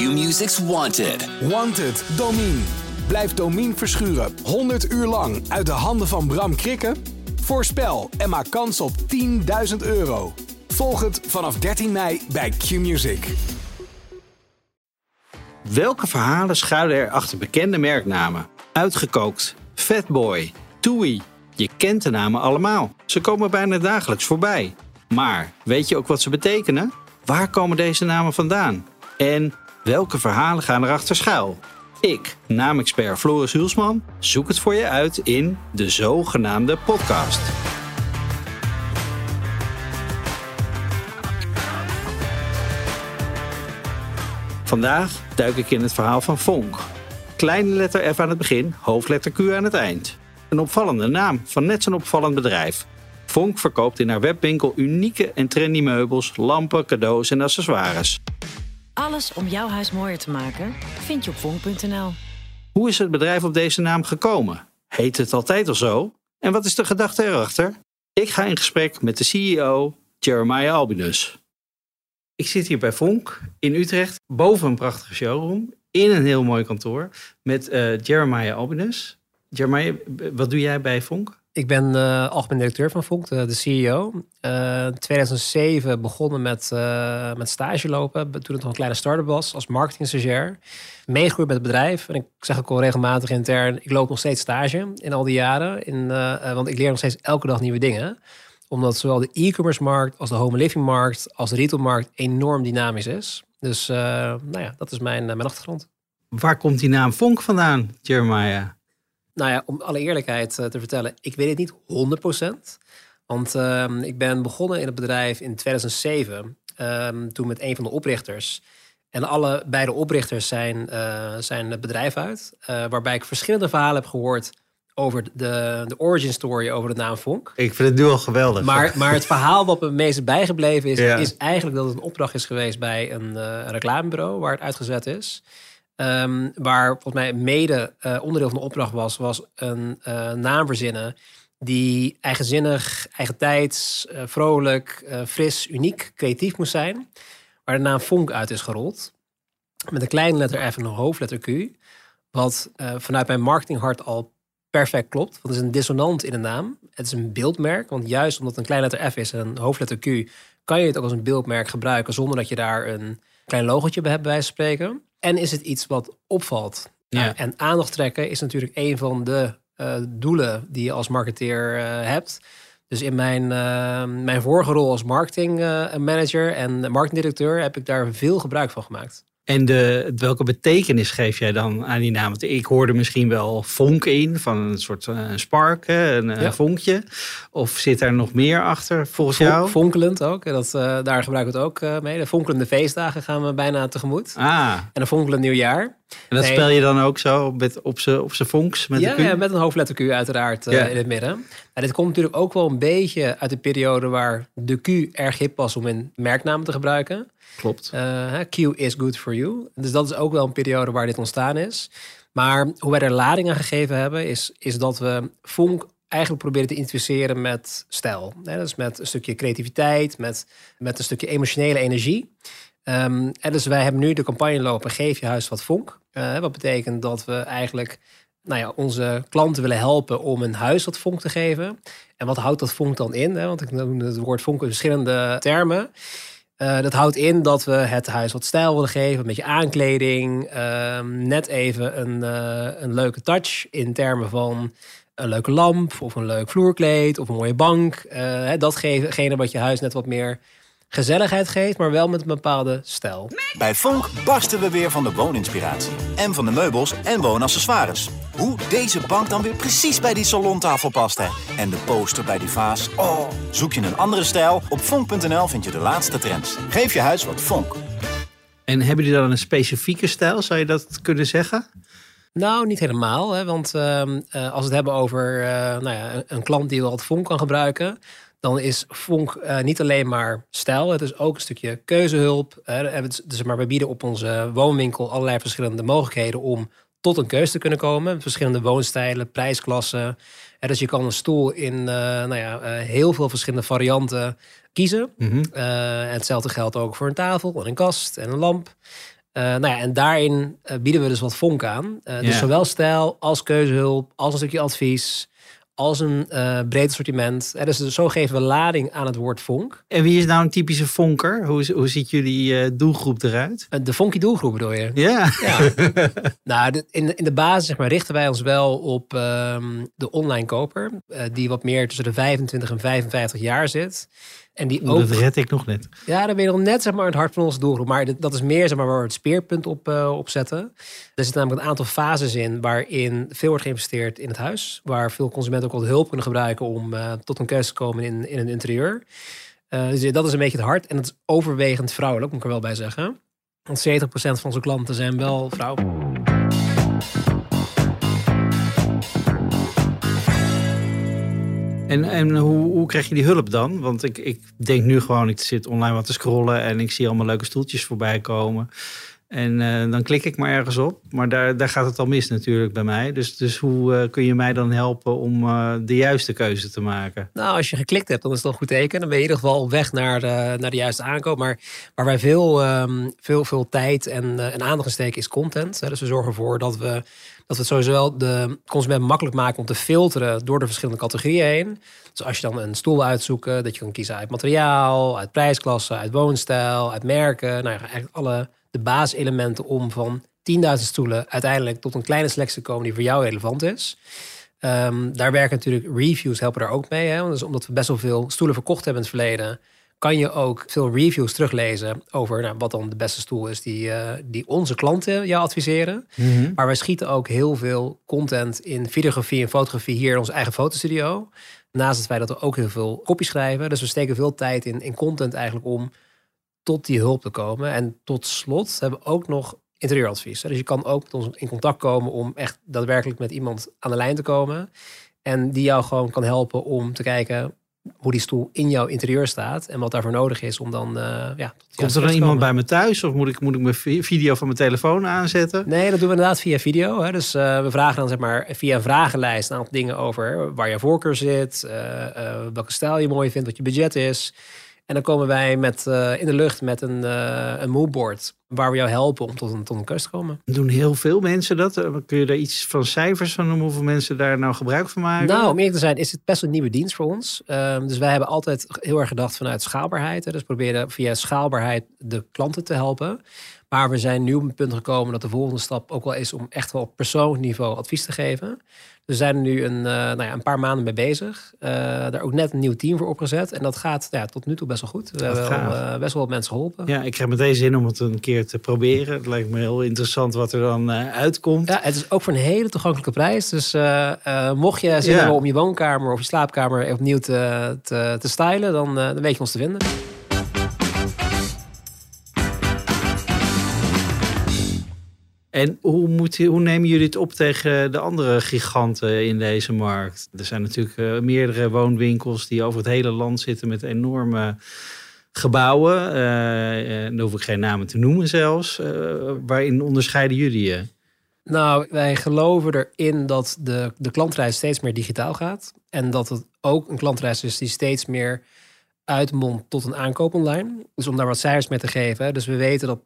Q-Music's Wanted. Wanted, Domine. Blijf Domine verschuren 100 uur lang uit de handen van Bram Krikken? Voorspel en maak kans op 10.000 euro. Volg het vanaf 13 mei bij Q-Music. Welke verhalen schuilen er achter bekende merknamen? Uitgekookt, Fatboy, Toei. Je kent de namen allemaal. Ze komen bijna dagelijks voorbij. Maar weet je ook wat ze betekenen? Waar komen deze namen vandaan? En welke verhalen gaan erachter schuil? Ik, naamexpert Floris Hulsman, zoek het voor je uit in de zogenaamde podcast. Vandaag duik ik in het verhaal van Vonk. Kleine letter F aan het begin, hoofdletter Q aan het eind. Een opvallende naam van net zo'n opvallend bedrijf. Vonk verkoopt in haar webwinkel unieke en trendy meubels, lampen, cadeaus en accessoires. Alles om jouw huis mooier te maken vind je op vonk.nl. Hoe is het bedrijf op deze naam gekomen? Heet het altijd al zo? En wat is de gedachte erachter? Ik ga in gesprek met de CEO Jeremiah Albinus. Ik zit hier bij Vonk in Utrecht, boven een prachtige showroom, in een heel mooi kantoor, met eh, Jeremiah Albinus. Jeremiah, wat doe jij bij Vonk? Ik ben uh, algemeen directeur van Vonk, de, CEO. Uh, 2007 begonnen met, uh, met stage lopen, toen het nog een kleine start-up was, als marketing stagiair. Meegegroeid met het bedrijf. En ik zeg ook al regelmatig intern, ik loop nog steeds stage in al die jaren. In, want ik leer nog steeds elke dag nieuwe dingen. Omdat zowel de e-commerce markt als de home living markt als de retail markt enorm dynamisch is. Dus nou ja, dat is mijn, mijn achtergrond. Waar komt die naam Vonk vandaan, Jeremiah? Nou ja, om alle eerlijkheid te vertellen, ik weet het niet 100%. Want uh, ik ben begonnen in het bedrijf in 2007, um, toen met een van de oprichters. En alle beide oprichters zijn, uh, zijn het bedrijf uit. Uh, waarbij ik verschillende verhalen heb gehoord over de, de origin story over de naam Vonk. Ik vind het nu al geweldig. Maar, maar het verhaal wat me het meest bijgebleven is, ja. is eigenlijk dat het een opdracht is geweest bij een reclamebureau waar het uitgezet is. Um, waar volgens mij mede uh, onderdeel van de opdracht was, was een uh, naam verzinnen die eigenzinnig, eigentijds, uh, vrolijk, fris, uniek, creatief moest zijn. Waar de naam Vonk uit is gerold. Met een kleine letter F en een hoofdletter Q. Wat vanuit mijn marketinghart al perfect klopt. Want het is een dissonant in de naam. Het is een beeldmerk. Want juist omdat het een kleine letter F is en een hoofdletter Q... kan je het ook als een beeldmerk gebruiken... zonder dat je daar een klein logotje bij hebt bij spreken. En is het iets wat opvalt? Ja. En aandacht trekken is natuurlijk een van de uh, doelen die je als marketeer uh, hebt. Dus in mijn, uh, mijn vorige rol als marketingmanager en marketingdirecteur heb ik daar veel gebruik van gemaakt. En de, welke betekenis geef jij dan aan die naam? Want ik hoorde misschien wel vonk in, van een soort uh, spark, een, ja. een, vonkje. Of zit daar nog meer achter volgens Von, jou? Fonkelend ook, dat, uh, daar gebruiken we het ook uh, mee. De fonkelende feestdagen gaan we bijna tegemoot. Ah. En een fonkelend nieuwjaar. En dat nee. spel je dan ook zo met, op zijn op vonks? Met ja, de Q? ja, met een hoofdletter Q uiteraard ja. in het midden. Nou, dit komt natuurlijk ook wel een beetje uit de periode waar de Q erg hip was om in merknamen te gebruiken. Klopt. Uh, Q is good for you. Dus dat is ook wel een periode waar dit ontstaan is. Maar hoe wij er lading aan gegeven hebben, is, is dat we Vonk eigenlijk proberen te identificeren met stijl. Dat is met een stukje creativiteit, met, met een stukje emotionele energie. En dus wij hebben nu de campagne lopen, geef je huis wat vonk. Uh, wat betekent dat we eigenlijk nou ja, onze klanten willen helpen om een huis wat vonk te geven. En wat houdt dat vonk dan in? Hè? Want ik noem het woord vonk in verschillende termen. Uh, dat houdt in dat we het huis wat stijl willen geven, een beetje aankleding, uh, net even een, uh, een leuke touch in termen van een leuke lamp of een leuk vloerkleed of een mooie bank. Uh, datgene wat je huis net wat meer gezelligheid geeft, maar wel met een bepaalde stijl. Bij Vonk barsten we weer van de wooninspiratie. En van de meubels en woonaccessoires. Hoe deze bank dan weer precies bij die salontafel past, hè? En de poster bij die vaas. Oh, zoek je een andere stijl? Op vonk.nl vind je de laatste trends. Geef je huis wat Vonk. En hebben jullie dan een specifieke stijl, zou je dat kunnen zeggen? Nou, niet helemaal. Hè? Want uh, als we het hebben over uh, nou ja, een, een klant die wel het vonk kan gebruiken dan is Vonk uh, niet alleen maar stijl, het is ook een stukje keuzehulp. Uh, dus maar we bieden op onze woonwinkel allerlei verschillende mogelijkheden om tot een keuze te kunnen komen. Verschillende woonstijlen, prijsklassen. Uh, dus je kan een stoel in nou ja, heel veel verschillende varianten kiezen. Mm -hmm. hetzelfde geldt ook voor een tafel en een kast en een lamp. Nou ja, en daarin bieden we dus wat vonk aan. Dus zowel stijl als keuzehulp, als een stukje advies, als een eh, breed assortiment. Eh, dus zo geven we lading aan het woord vonk. En wie is nou een typische vonker? Hoe, hoe ziet jullie eh, doelgroep eruit? Eh, de vonky doelgroep bedoel je? Ja. Ja. nou, de- in, de- in de basis zeg maar, richten wij ons wel op ehm, de online koper. die wat meer tussen de 25 en 55 jaar zit. En die ook Dat red ik nog net. Ja, dan ben je nog net zeg maar, het hart van onze doelgroep. Maar dat is meer zeg maar, waar we het speerpunt op, op zetten. Er zitten namelijk een aantal fases in waarin veel wordt geïnvesteerd in het huis. Waar veel consumenten ook wat hulp kunnen gebruiken om eh, tot een keuze te komen in, in een interieur. Eh, dus dat is een beetje het hart. En het is overwegend vrouwelijk, moet ik er wel bij zeggen. Want 70% van onze klanten zijn wel vrouwen. En, en hoe, hoe krijg je die hulp dan? Want ik, ik denk nu gewoon, ik zit online wat te scrollen en ik zie allemaal leuke stoeltjes voorbij komen. En eh, dan klik ik maar ergens op. Maar daar, daar gaat het al mis natuurlijk bij mij. Dus, dus hoe eh, kun je mij dan helpen om eh, de juiste keuze te maken? Nou, als je geklikt hebt, dan is dat een goed teken. Dan ben je in ieder geval op weg naar de, naar de juiste aankoop. Maar waar wij veel, ehm, veel, veel tijd en, aandacht in steken is content. Dus we zorgen ervoor dat we, dat we sowieso wel de consument makkelijk maken om te filteren door de verschillende categorieën heen. Dus als je dan een stoel wil uitzoeken, dat je kan kiezen uit materiaal, uit prijsklasse, uit woonstijl, uit merken. Nou eigenlijk alle de basiselementen om van 10.000 stoelen uiteindelijk tot een kleine selectie te komen die voor jou relevant is. Ehm, daar werken natuurlijk reviews helpen daar ook mee. Hè? Dus omdat we best wel veel stoelen verkocht hebben in het verleden, kan je ook veel reviews teruglezen over nou, wat dan de beste stoel is die, eh, die onze klanten jou adviseren. Maar wij schieten ook heel veel content in videografie en fotografie hier in onze eigen fotostudio. Naast het feit dat we ook heel veel kopie schrijven. Dus we steken veel tijd in, in content eigenlijk om tot die hulp te komen. En tot slot hebben we ook nog interieuradvies. Dus je kan ook met ons in contact komen om echt daadwerkelijk met iemand aan de lijn te komen. En die jou gewoon kan helpen om te kijken hoe die stoel in jouw interieur staat. En wat daarvoor nodig is om dan... eh ja, Komt er dan iemand bij me thuis? Of moet ik, moet ik mijn vi- video van mijn telefoon aanzetten? Nee, dat doen we inderdaad via video. Hè. Dus eh, we vragen dan zeg maar via een vragenlijst een aantal dingen over waar je voorkeur zit, eh, welke stijl je mooi vindt, wat je budget is. En dan komen wij met, eh, in de lucht met een, eh een moodboard waar we jou helpen om tot een, tot een keuze te komen. Doen heel veel mensen dat? Eh, Kun je daar iets van cijfers van noemen? Hoeveel mensen daar nou gebruik van maken? Nou, om eerlijk te zijn, is het best een nieuwe dienst voor ons. Ehm, dus wij hebben altijd heel erg gedacht vanuit schaalbaarheid. Hè. Dus proberen via schaalbaarheid de klanten te helpen. Maar we zijn nu op een punt gekomen dat de volgende stap ook wel is om echt wel op persoonlijk niveau advies te geven. We zijn er nu een, eh, nou ja, een paar maanden mee bezig. Eh, daar ook net een nieuw team voor opgezet. En dat gaat ja, tot nu toe best wel goed. We hebben al, eh, best wel wat mensen geholpen. Ja, ik krijg meteen zin om het een keer te proberen. Het lijkt me heel interessant wat er dan eh, uitkomt. Ja, het is ook voor een hele toegankelijke prijs. Dus eh, eh, mocht je zin Ja. hebben om je woonkamer of je slaapkamer opnieuw te, te, te stylen, dan, eh, dan weet je ons te vinden. En hoe, moet, hoe nemen jullie het op tegen de andere giganten in deze markt? Er zijn natuurlijk eh, meerdere woonwinkels die over het hele land zitten met enorme gebouwen. Eh, eh, daar hoef ik geen namen te noemen zelfs. Waarin onderscheiden jullie je? Nou, wij geloven erin dat de, de klantreis steeds meer digitaal gaat. En dat het ook een klantreis is die steeds meer uitmondt tot een aankoop online. Dus om daar wat cijfers mee te geven. Dus we weten dat 65%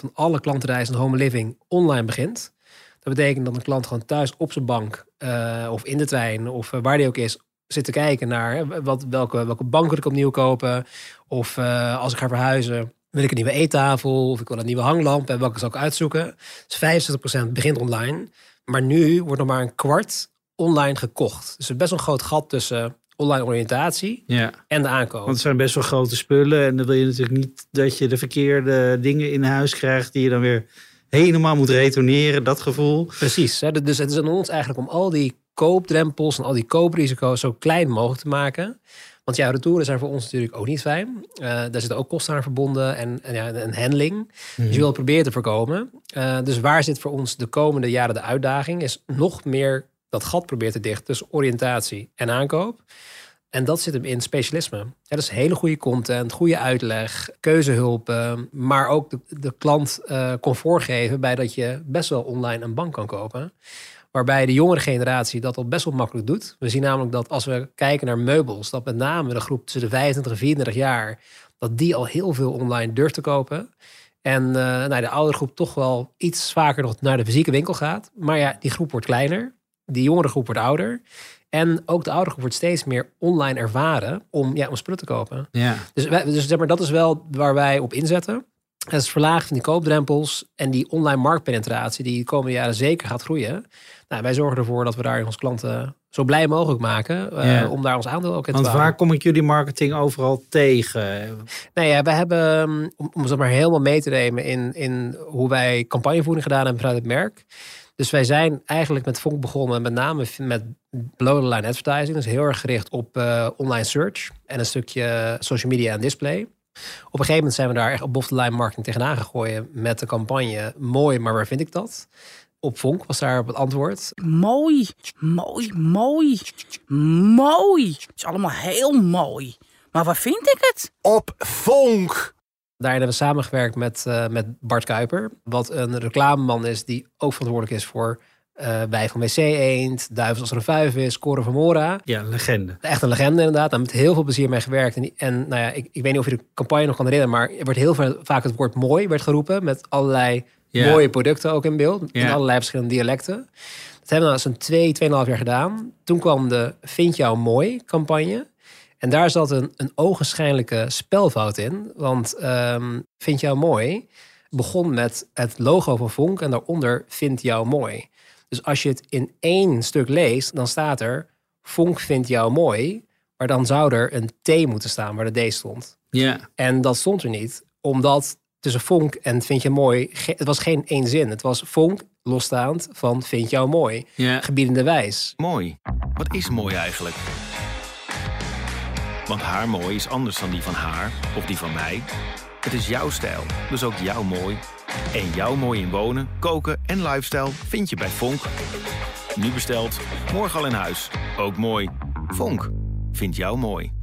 van alle klantreizen in home living online begint. Dat betekent dat een klant gewoon thuis op zijn bank eh, of in de trein of eh, waar die ook is zit te kijken naar wat, welke, welke bank wil ik opnieuw kopen. Of eh, als ik ga verhuizen, wil ik een nieuwe eettafel of ik wil een nieuwe hanglamp en welke zal ik uitzoeken. Dus 65% begint online. Maar nu wordt nog maar een kwart online gekocht. Dus er is best een groot gat tussen online oriëntatie Ja. en de aankoop. Want het zijn best wel grote spullen. En dan wil je natuurlijk niet dat je de verkeerde dingen in huis krijgt. die je dan weer helemaal moet retourneren. Dat gevoel. Precies. Hè? Dus het is aan ons eigenlijk om al die koopdrempels en al die kooprisico's zo klein mogelijk te maken. Want ja, retouren zijn voor ons natuurlijk ook niet fijn. Eh, daar zitten ook kosten aan verbonden en, en, ja, een handling. Dus je wil het proberen te voorkomen. Eh, dus waar zit voor ons de komende jaren de uitdaging? Is nog meer dat gat proberen te dichten tussen oriëntatie en aankoop. En dat zit hem in specialisme. Ja, dat is hele goede content, goede uitleg, keuzehulpen, maar ook de, de klant eh, comfort geven bij dat je best wel online een bank kan kopen. Waarbij de jongere generatie dat al best wel makkelijk doet. We zien namelijk dat als we kijken naar meubels, dat met name de groep tussen de 25 en 34 jaar, dat die al heel veel online durft te kopen. En uh, nou, de oudere groep toch wel iets vaker nog naar de fysieke winkel gaat. Maar ja, die groep wordt kleiner. Die jongere groep wordt ouder. En ook de oudere groep wordt steeds meer online ervaren om, ja, om spullen te kopen. Ja. Dus, wij, dus zeg maar, dat is wel waar wij op inzetten. Het is verlagen van die koopdrempels en die online marktpenetratie die de komende jaren zeker gaat groeien. Nou, wij zorgen ervoor dat we daar onze klanten zo blij mogelijk maken uh, om daar ons aandeel ook in Want te waar kom ik jullie marketing overal tegen? Nou ja, we hebben, om, om zeg maar helemaal mee te nemen in, in hoe wij campagnevoering gedaan hebben vanuit het merk. Dus wij zijn eigenlijk met Vonk begonnen, met name met below the line advertising. Dus heel erg gericht op uh, online search en een stukje social media en display. Op een gegeven moment zijn we daar echt op de line marketing tegenaan gegooid met de campagne Mooi, maar waar vind ik dat? Op Vonk was daar op het antwoord. Mooi, mooi, mooi, mooi. Het is allemaal heel mooi. Maar waar vind ik het? Op Vonk. Daar hebben we samengewerkt met, uh, met Bart Kuiper. Wat een reclameman is die ook verantwoordelijk is voor uh, Wij van WC Eend, Duivels als er een vijf is, Koren van Mora. Ja, legende. Echt een legende inderdaad. Daar met heel veel plezier mee gewerkt. En, en nou ja, ik, ik weet niet of je de campagne nog kan herinneren, maar er wordt heel veel, vaak het woord mooi werd geroepen met allerlei ja. mooie producten ook in beeld. Ja. In allerlei verschillende dialecten. Dat hebben we nou zo'n twee, tweeënhalf jaar gedaan. Toen kwam de Vind jou mooi campagne. En daar zat een, een ogenschijnlijke spelfout in. Want um, Vind jou mooi begon met het logo van Vonk en daaronder Vind jou mooi. Dus als je het in één stuk leest, dan staat er Vonk vindt jou mooi. Maar dan zou er een T moeten staan waar de D stond. Ja. En dat stond er niet, omdat tussen Vonk en Vind je mooi, het was geen één zin. Het was Vonk losstaand van Vind jou mooi. Gebiedende wijs. Mooi. Wat is mooi eigenlijk? Want haar mooi is anders dan die van haar of die van mij. Het is jouw stijl, dus ook jouw mooi. En jouw mooi in wonen, koken en lifestyle vind je bij Vonk. Nu besteld, morgen al in huis. Ook mooi. Vonk. Vind jou mooi.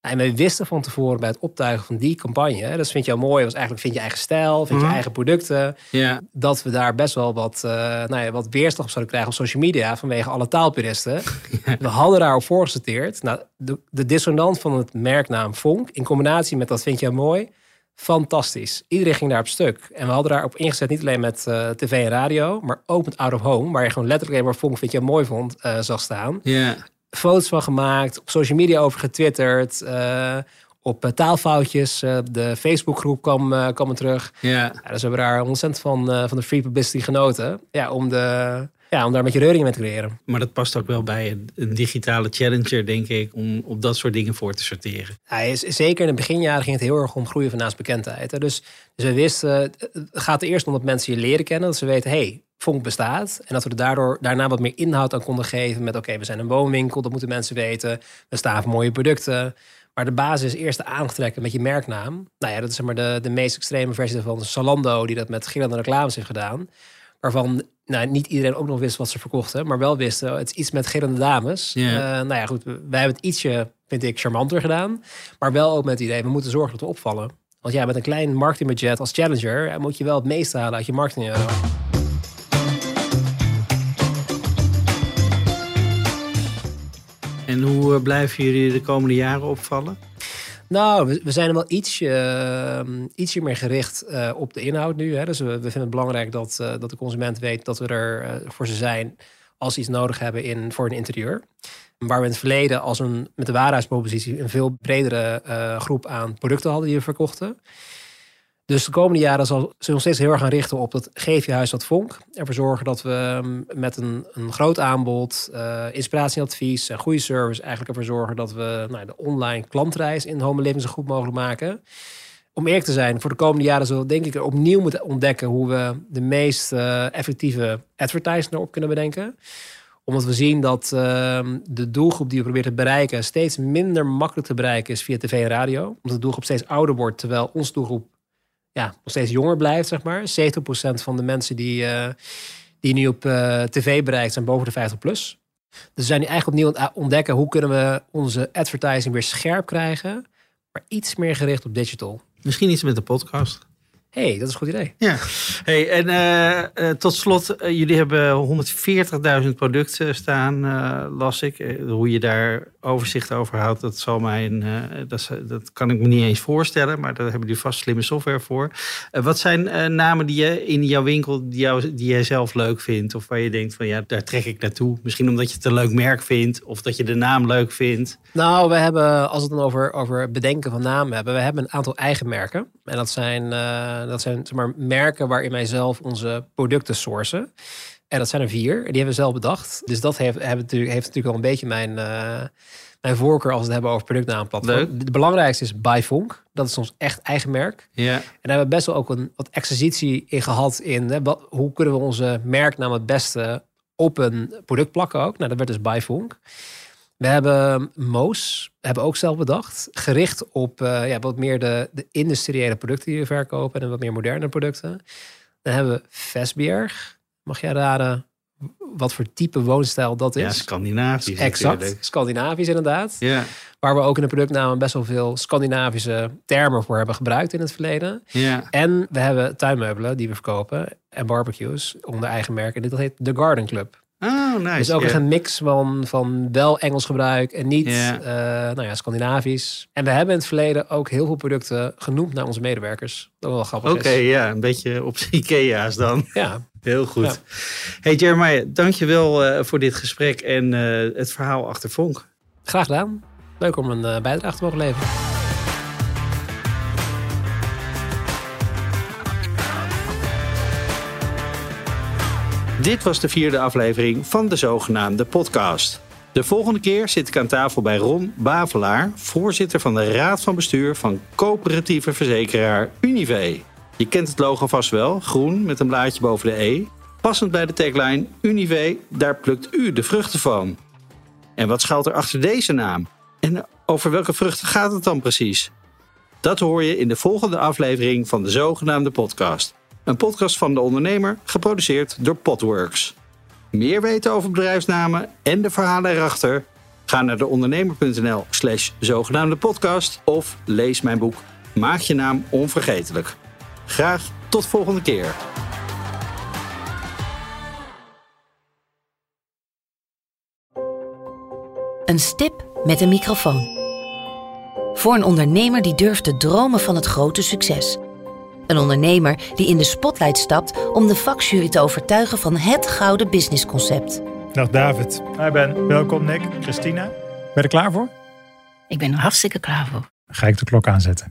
En we wisten van tevoren bij het optuigen van die campagne, dat vind je mooi, was eigenlijk vind je eigen stijl, vind je Mhm. eigen producten, Ja. dat we daar best wel wat, uh, nou ja, wat weerstand op zouden krijgen op social media vanwege alle taalpuristen. We hadden daarop voorgesorteerd. Nou, de, de dissonant van het merknaam Vonk in combinatie met dat vind je mooi, fantastisch. Iedereen ging daar op stuk. En we hadden daarop ingezet niet alleen met uh, tv en radio, maar ook met Out of Home, waar je gewoon letterlijk alleen maar Vonk vind je mooi vond, uh, zag staan Ja. Foto's van gemaakt, op social media over getwitterd, uh, op uh, taalfoutjes. Uh, de Facebookgroep kwam, uh, kwam er terug. Ja. Ja, dus we hebben daar ontzettend van, van de free publicity genoten. Ja, om, de, ja, om daar met je reuring mee te creëren. Maar dat past ook wel bij een, digitale challenger, denk ik, om op dat soort dingen voor te sorteren. Ja, zeker in de beginjaren ging het heel erg om groeien van naastbekendheid. Hè. Dus, dus we wisten, het gaat er eerst om dat mensen je leren kennen. Dat ze weten, hey, Vonk bestaat. En dat we er daardoor daarna wat meer inhoud aan konden geven. Met oké, okay, we zijn een woonwinkel, dat moeten mensen weten. We staan voor mooie producten. Maar de basis is eerst aantrekken met je merknaam. Nou ja, dat is zeg maar de, de meest extreme versie van Zalando, die dat met gillende reclames heeft gedaan. Waarvan nou, niet iedereen ook nog wist wat ze verkochten, maar wel wisten, het is iets met gillende dames. Uh, nou ja, goed, wij hebben het ietsje, vind ik, charmanter gedaan. Maar wel ook met het idee, we moeten zorgen dat we opvallen. Want ja, met een klein marketingbudget als challenger moet je wel het meeste halen uit je marketing En hoe uh, blijven jullie de komende jaren opvallen? Nou, we, zijn er wel ietsje, uh, ietsje meer gericht uh, op de inhoud nu. Hè. Dus we, vinden het belangrijk dat, uh, dat de consument weet dat we er voor ze zijn als ze iets nodig hebben in, voor een interieur. Waar we in het verleden als een, met de waarheidspropositie een veel bredere groep aan producten hadden die we verkochten. Dus de komende jaren zal ze nog steeds heel erg gaan richten op dat geef je huis wat vonk. Ervoor zorgen dat we met een, een groot aanbod, uh, inspiratieadvies en goede service eigenlijk ervoor zorgen dat we nou, de online klantreis in home living zo goed mogelijk maken. Om eerlijk te zijn, voor de komende jaren zullen we denk ik opnieuw moeten ontdekken hoe we de meest uh, effectieve advertising erop kunnen bedenken omdat we zien dat uh, de doelgroep die we proberen te bereiken steeds minder makkelijk te bereiken is via tv en radio. Omdat de doelgroep steeds ouder wordt, terwijl onze doelgroep ja, nog steeds jonger blijft, zeg maar. 70% van de mensen die, uh, die nu op uh, tv bereikt zijn boven de 50 plus. Dus we zijn nu eigenlijk opnieuw aan het ontdekken hoe kunnen we onze advertising weer scherp krijgen, maar iets meer gericht op digital. Misschien iets met de podcast. hey, dat is een goed idee. Ja. Hey, en uh, uh, tot slot, jullie hebben 140.000 producten staan, las ik. hoe je daar overzicht over houdt, dat, zal mij eh, dat, dat kan ik me niet eens voorstellen. Maar daar hebben jullie vast slimme software voor. Eh, wat zijn eh, namen die je in jouw winkel, die, jou, die jij zelf leuk vindt? Of waar je denkt van ja, daar trek ik naartoe. Misschien omdat je het een leuk merk vindt. Of dat je de naam leuk vindt. Nou, we hebben, als we het dan over, over bedenken van namen hebben, we hebben een aantal eigen merken. En dat zijn, dat zijn zeg maar, merken waarin wij zelf onze producten sourcen. En dat zijn er vier. Die hebben we zelf bedacht. Dus dat heeft, hebben natuurlijk, heeft natuurlijk wel een beetje mijn, eh, mijn voorkeur als we het hebben over productnaamplatform. De belangrijkste is Byfonk. Dat is ons echt eigen merk. Ja. En daar hebben we best wel ook een wat exercitie in gehad in hè, wat, hoe kunnen we onze merknaam het beste op een product plakken ook. Nou, dat werd dus Byfonk. We hebben Moos, hebben ook zelf bedacht. Gericht op eh, ja, wat meer de, de industriële producten die we verkopen en wat meer moderne producten. Dan hebben we Vesbjerg. Mag jij raden wat voor type woonstijl dat is? Ja, Scandinavisch. Exact, natuurlijk. Scandinavisch inderdaad. Ja, Waar we ook in de productnamen best wel veel Scandinavische termen voor hebben gebruikt in het verleden. ja. En we hebben tuinmeubelen die we verkopen en barbecues onder eigen merk. En dit dat heet The Garden Club. Oh, nice. Dus ook een mix van, van wel Engels gebruik en niet eh, nou ja, Scandinavisch. En we hebben in het verleden ook heel veel producten genoemd naar onze medewerkers. Dat wel grappig Oké, ja, een beetje op Ikea's dan. Ja, Heel goed. Ja. Hey Jeremiah, dankjewel eh voor dit gesprek en eh, het verhaal achter Vonk. graag gedaan. Leuk om een eh, bijdrage te mogen leveren. Dit was de vierde aflevering van de zogenaamde podcast. De volgende keer zit ik aan tafel bij Ron Bavelaar, voorzitter van de Raad van Bestuur van coöperatieve verzekeraar Unive. Je kent het logo vast wel, groen met een blaadje boven de E. Passend bij de tagline Unive, daar plukt u de vruchten van. En wat schuilt er achter deze naam? En over welke vruchten gaat het dan precies? Dat hoor je in de volgende aflevering van de zogenaamde podcast. Een podcast van de ondernemer, geproduceerd door Potworks. Meer weten over bedrijfsnamen en de verhalen erachter? Ga naar deondernemer.nl slash zogenaamde podcast of lees mijn boek Maak je naam onvergetelijk. Graag tot volgende keer. Een stip met een microfoon. Voor een ondernemer die durft te dromen van het grote succes. Een ondernemer die in de spotlight stapt om de vakjury te overtuigen van het gouden businessconcept. Dag David. Hi Ben. Welkom Nick. Christina. Ben je er klaar voor? Ik ben er hartstikke klaar voor. Dan ga ik de klok aanzetten.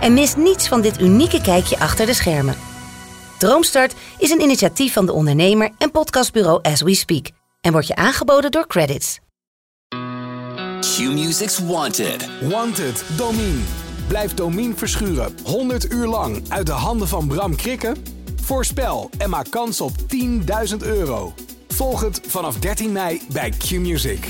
en mis niets van dit unieke kijkje achter de schermen. Droomstart is een initiatief van de ondernemer en podcastbureau As We Speak en wordt je aangeboden door Credits. Q-Music's Wanted. Wanted, Domine. Blijf Domine verschuren 100 uur lang uit de handen van Bram Krikken? Voorspel en maak kans op 10.000 euro. Volg het vanaf 13 mei bij Q-Music.